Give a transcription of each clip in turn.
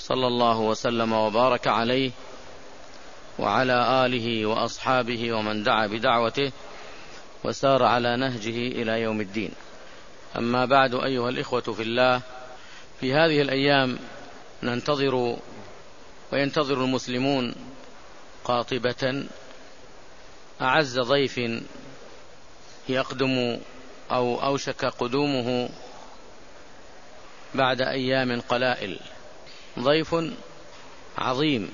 صلى الله وسلم وبارك عليه وعلى آله وأصحابه ومن دعا بدعوته وسار على نهجه إلى يوم الدين. أما بعد أيها الإخوة في الله في هذه الأيام ننتظر وينتظر المسلمون قاطبة أعز ضيف يقدم أو أوشك قدومه بعد أيام قلائل. ضيف عظيم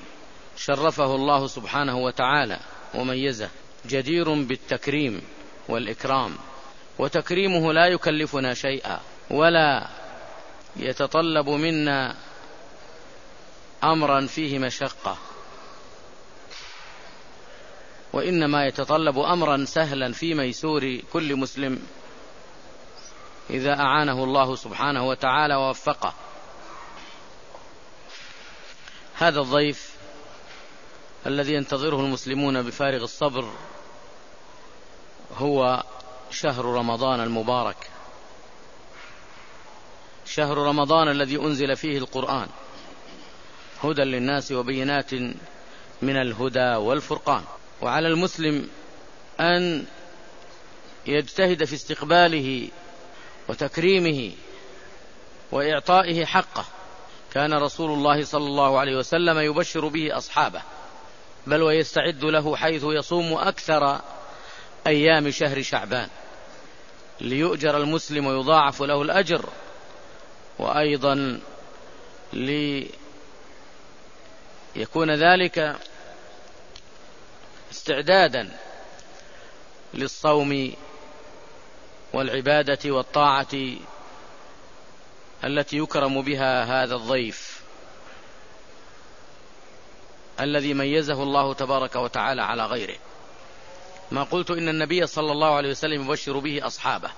شرفه الله سبحانه وتعالى وميزه جدير بالتكريم والإكرام. وتكريمه لا يكلفنا شيئا ولا يتطلب منا أمرا فيه مشقة. وإنما يتطلب أمرا سهلا في ميسور كل مسلم إذا أعانه الله سبحانه وتعالى ووفقه. هذا الضيف الذي ينتظره المسلمون بفارغ الصبر هو شهر رمضان المبارك. شهر رمضان الذي أنزل فيه القرآن. هدى للناس وبينات من الهدى والفرقان. وعلى المسلم أن يجتهد في استقباله وتكريمه وإعطائه حقه. كان رسول الله صلى الله عليه وسلم يبشر به أصحابه بل ويستعد له حيث يصوم أكثر أيام شهر شعبان. ليؤجر المسلم ويضاعف له الأجر وأيضا ليكون ذلك استعدادا للصوم والعبادة والطاعة التي يكرم بها هذا الضيف الذي ميزه الله تبارك وتعالى على غيره. ما قلت إن النبي صلى الله عليه وسلم يبشر به أصحابه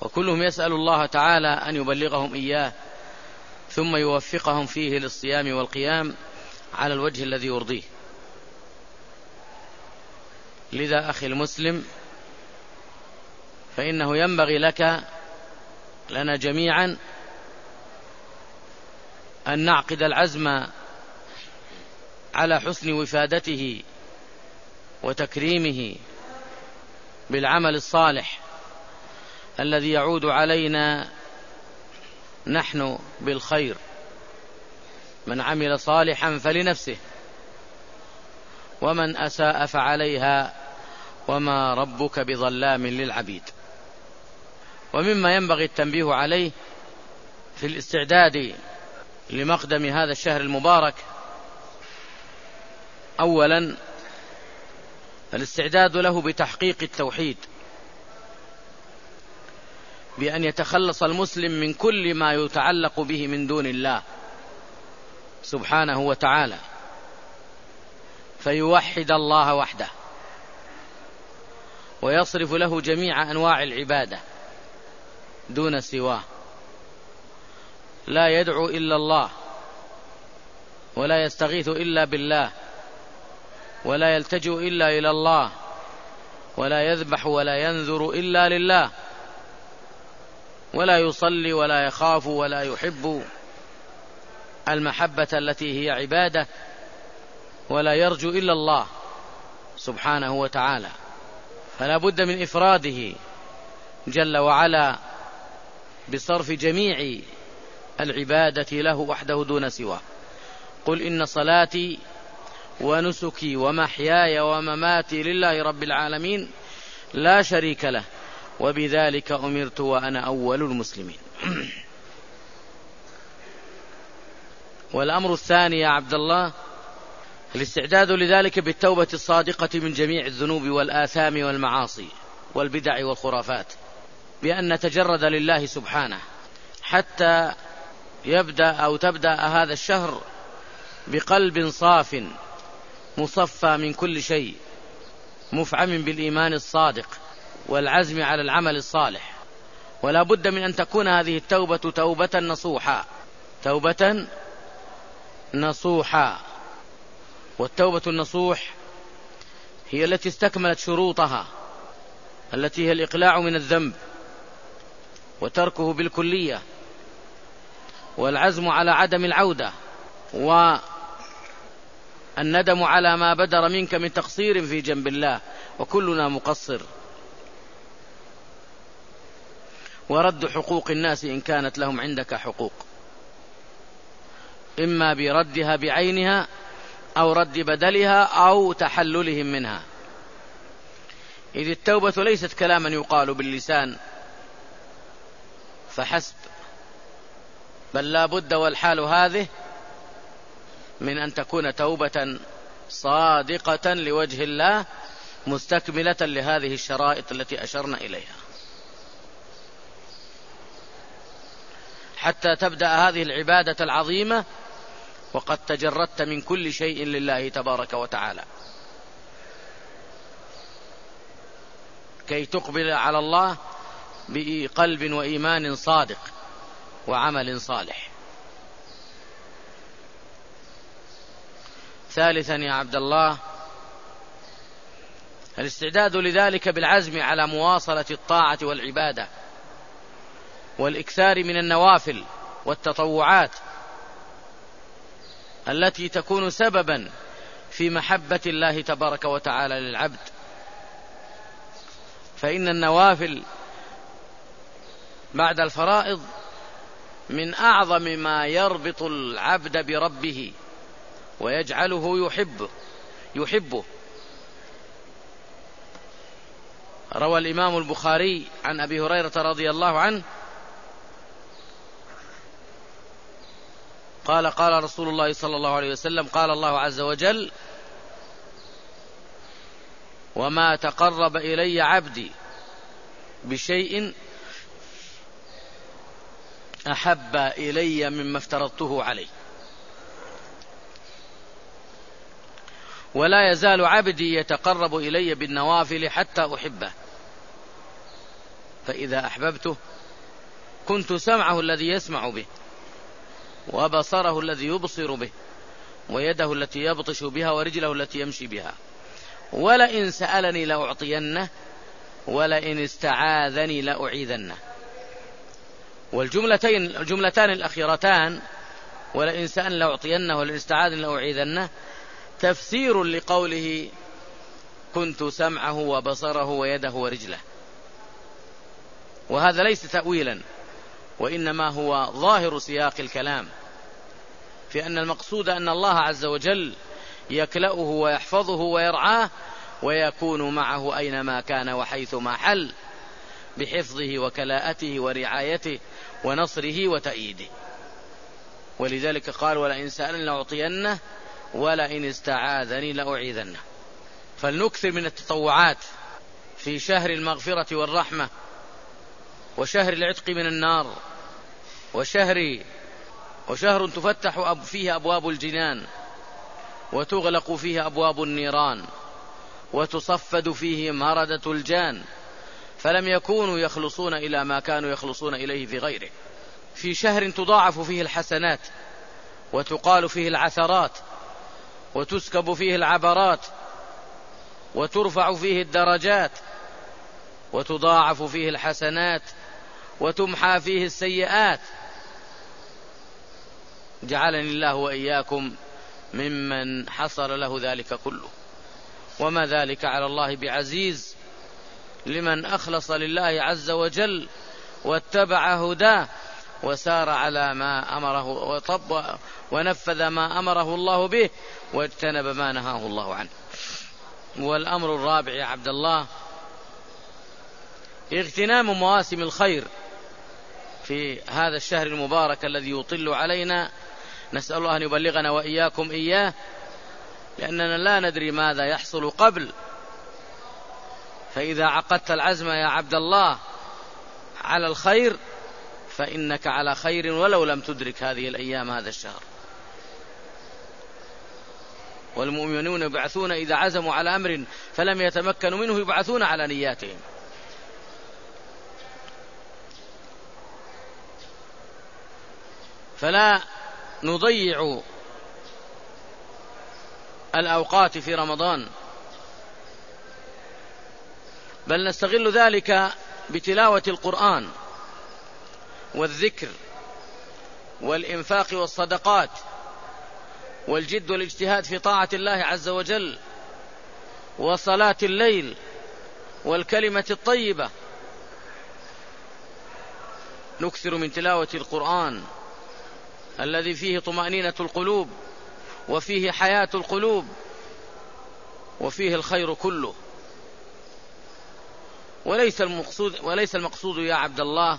وكلهم يسأل الله تعالى أن يبلغهم إياه ثم يوفقهم فيه للصيام والقيام على الوجه الذي يرضيه. لذا أخي المسلم فإنه ينبغي لك لنا جميعا أن نعقد العزم على حسن وفادته وتكريمه بالعمل الصالح الذي يعود علينا نحن بالخير. من عمل صالحا فلنفسه ومن أساء فعليها وما ربك بظلام للعبيد. ومما ينبغي التنبيه عليه في الاستعداد لمقدم هذا الشهر المبارك اولا الاستعداد له بتحقيق التوحيد بأن يتخلص المسلم من كل ما يتعلق به من دون الله سبحانه وتعالى فيوحد الله وحده ويصرف له جميع أنواع العبادة. دون سواه. لا يدعو إلا الله ولا يستغيث إلا بالله ولا يلتجئ إلا إلى الله ولا يذبح ولا ينذر إلا لله ولا يصلي ولا يخاف ولا يحب. المحبة التي هي عبادة ولا يرجو إلا الله سبحانه وتعالى. فلا بد من إفراده جل وعلا. بصرف جميع العبادة له وحده دون سواه. قل إن صلاتي ونسكي ومحياي ومماتي لله رب العالمين لا شريك له وبذلك أمرت وأنا أول المسلمين. والأمر الثاني يا عبد الله الاستعداد لذلك بالتوبة الصادقة من جميع الذنوب والآثام والمعاصي والبدع والخرافات. بأن نتجرد لله سبحانه حتى يبدأ أو تبدأ هذا الشهر بقلب صاف مصفى من كل شيء مفعم بالإيمان الصادق والعزم على العمل الصالح. ولا بد من أن تكون هذه التوبة توبة نصوحا توبة نصوحا. والتوبة النصوح هي التي استكملت شروطها التي هي الإقلاع من الذنب. وتركه بالكلية والعزم على عدم العودة والندم على ما بدر منك من تقصير في جنب الله وكلنا مقصر. ورد حقوق الناس إن كانت لهم عندك حقوق. إما بردها بعينها أو رد بدلها أو تحللهم منها. إذ التوبة ليست كلاما يقال باللسان فحسب. بل لا بد والحال هذه من أن تكون توبة صادقة لوجه الله مستكملة لهذه الشرائط التي أشرنا إليها. حتى تبدأ هذه العبادة العظيمة وقد تجردت من كل شيء لله تبارك وتعالى. كي تقبل على الله بقلب وإيمان صادق وعمل صالح. ثالثا يا عبد الله الاستعداد لذلك بالعزم على مواصلة الطاعة والعبادة والإكثار من النوافل والتطوعات التي تكون سببا في محبة الله تبارك وتعالى للعبد. فإن النوافل بعد الفرائض من أعظم ما يربط العبد بربه ويجعله يحبه يحبه. روى الإمام البخاري عن أبي هريرة رضي الله عنه قال قال رسول الله صلى الله عليه وسلم قال الله عز وجل وما تقرب إلي عبدي بشيء أحب إلي مما افترضته عليه. ولا يزال عبدي يتقرب إلي بالنوافل حتى أحبه. فإذا أحببته كنت سمعه الذي يسمع به وبصره الذي يبصر به ويده التي يبطش بها ورجله التي يمشي بها. ولئن سألني لأعطينه ولئن استعاذني لأعيذنه. والجملتين الجملتان الأخيرتان ولئن سأل لأعطينه ولئن استعاذني لأعيذنه. تفسير لقوله كنت سمعه وبصره ويده ورجله. وهذا ليس تأويلا وإنما هو ظاهر سياق الكلام. في أن المقصود أن الله عز وجل يكلأه ويحفظه ويرعاه ويكون معه أينما كان وحيثما حل. بحفظه وكلاءته ورعايته ونصره وتأييده. ولذلك قال ولئن سألني لأعطينه ولئن استعاذني لأعيذنه. فلنكثر من التطوعات في شهر المغفرة والرحمة وشهر العتق من النار وشهر وشهر تفتح فيه أبواب الجنان وتغلق فيه أبواب النيران وتصفد فيه مردة الجان. فلم يكونوا يخلصون إلى ما كانوا يخلصون إليه في غيره. في شهر تضاعف فيه الحسنات وتقال فيه العثرات وتسكب فيه العبرات وترفع فيه الدرجات وتضاعف فيه الحسنات وتمحى فيه السيئات. جعلني الله وإياكم ممن حصل له ذلك كله. وما ذلك على الله بعزيز. لمن أخلص لله عز وجل واتبع هداه وسار على ما أمره وطب ونفذ ما أمره الله به واجتنب ما نهاه الله عنه. والأمر الرابع يا عبد الله اغتنام مواسم الخير في هذا الشهر المبارك الذي يطل علينا. نسأل الله أن يبلغنا وإياكم إياه لأننا لا ندري ماذا يحصل قبل. فإذا عقدت العزم يا عبد الله على الخير فإنك على خير ولو لم تدرك هذه الأيام هذا الشهر. والمؤمنون يبعثون إذا عزموا على أمر فلم يتمكنوا منه يبعثون على نياتهم. فلا نضيع الأوقات في رمضان. بل نستغل ذلك بتلاوة القرآن والذكر والإنفاق والصدقات والجد والاجتهاد في طاعة الله عز وجل وصلاة الليل والكلمة الطيبة. نكثر من تلاوة القرآن الذي فيه طمأنينة القلوب وفيه حياة القلوب وفيه الخير كله. وليس المقصود وليس المقصود يا عبد الله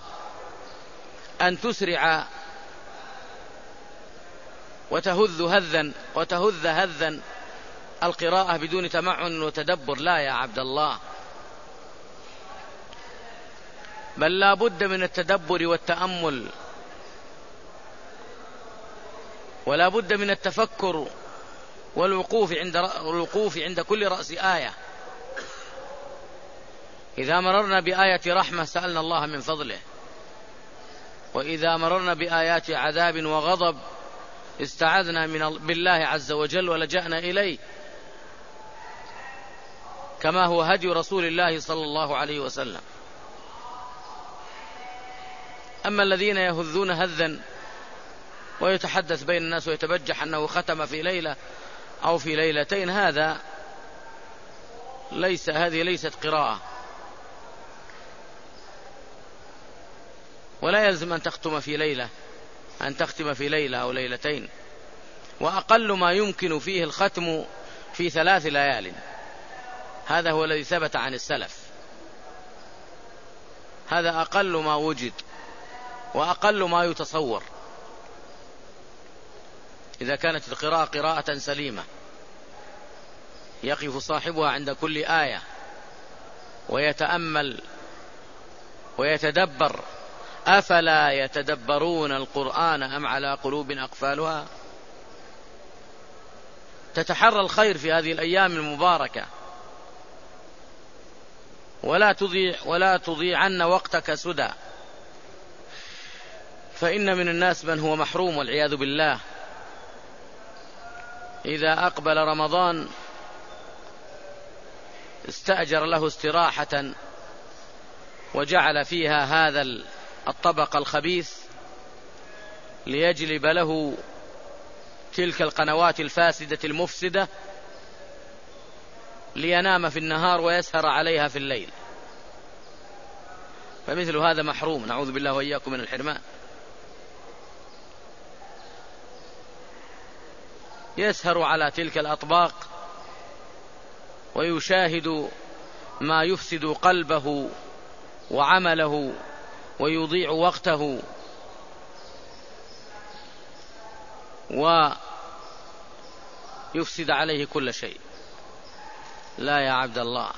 أن تسرع وتهذ هذا وتهذ هذا القراءة بدون تمعن وتدبر. لا يا عبد الله. بل لا بد من التدبر والتأمل. ولا بد من التفكر والوقوف عند الوقوف عند كل رأس آية. إذا مررنا بآية رحمة سألنا الله من فضله. وإذا مررنا بآيات عذاب وغضب استعذنا من بالله عز وجل ولجأنا إليه. كما هو هدي رسول الله صلى الله عليه وسلم. أما الذين يهذون هذا ويتحدث بين الناس ويتبجح أنه ختم في ليلة أو في ليلتين هذا ليس هذه ليست قراءة. ولا يلزم أن تختم في ليلة أن تختم في ليلة أو ليلتين. وأقل ما يمكن فيه الختم في ثلاث ليال. هذا هو الذي ثبت عن السلف. هذا أقل ما وجد وأقل ما يتصور. إذا كانت القراءة قراءة سليمة يقف صاحبها عند كل آية ويتأمل ويتدبر أفلا يتدبرون القرآن أم على قلوب أقفالها؟ تتحرى الخير في هذه الأيام المباركة. ولا تضيع ولا تضيعن وقتك سدى. فإن من الناس من هو محروم والعياذ بالله. إذا أقبل رمضان استأجر له استراحة وجعل فيها هذا الطبق الخبيث ليجلب له تلك القنوات الفاسدة المفسدة لينام في النهار ويسهر عليها في الليل. فمثل هذا محروم. نعوذ بالله وإياكم من الحرمان. يسهر على تلك الأطباق ويشاهد ما يفسد قلبه وعمله ويضيع وقته. ويفسد عليه كل شيء. لا يا عبد الله.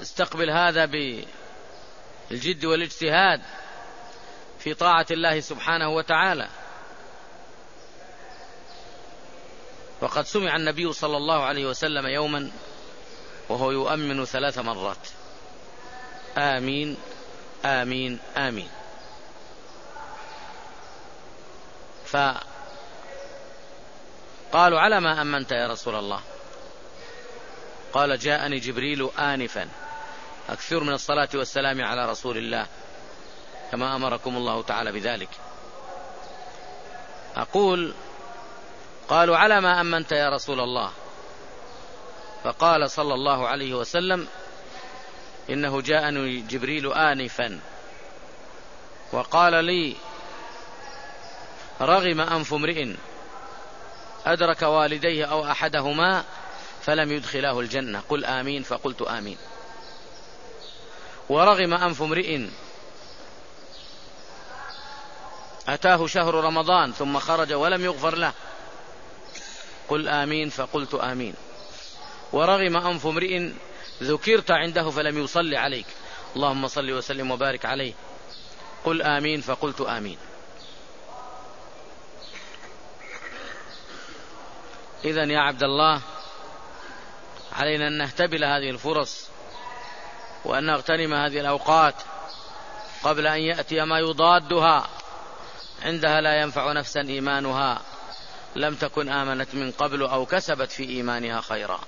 استقبل هذا بالجد والاجتهاد في طاعة الله سبحانه وتعالى. وقد سمع النبي صلى الله عليه وسلم يوما وهو يؤمن ثلاث مرات. آمين. آمين آمين. فقالوا على ما أمنت يا رسول الله. قال جاءني جبريل آنفا. أكثر من الصلاة والسلام على رسول الله. كما أمركم الله تعالى بذلك. أقول قالوا على ما أمنت يا رسول الله. فقال صلى الله عليه وسلم إنه جاءني جبريل آنفا. وقال لي رغم أنف امرئ أدرك والديه أو أحدهما فلم يدخلاه الجنة. قل آمين فقلت آمين. ورغم أنف امرئ أتاه شهر رمضان ثم خرج ولم يغفر له. قل آمين فقلت آمين. ورغم أنف امرئ ذكرت عنده فلم يصلي عليك. اللهم صل وسلم وبارك عليه. قل آمين فقلت آمين. إذا يا عبد الله علينا أن نهتبل هذه الفرص وأن نغتنم هذه الأوقات قبل أن يأتي ما يضادها. عندها لا ينفع نفسا إيمانها. لم تكن آمنت من قبل أو كسبت في إيمانها خيرا.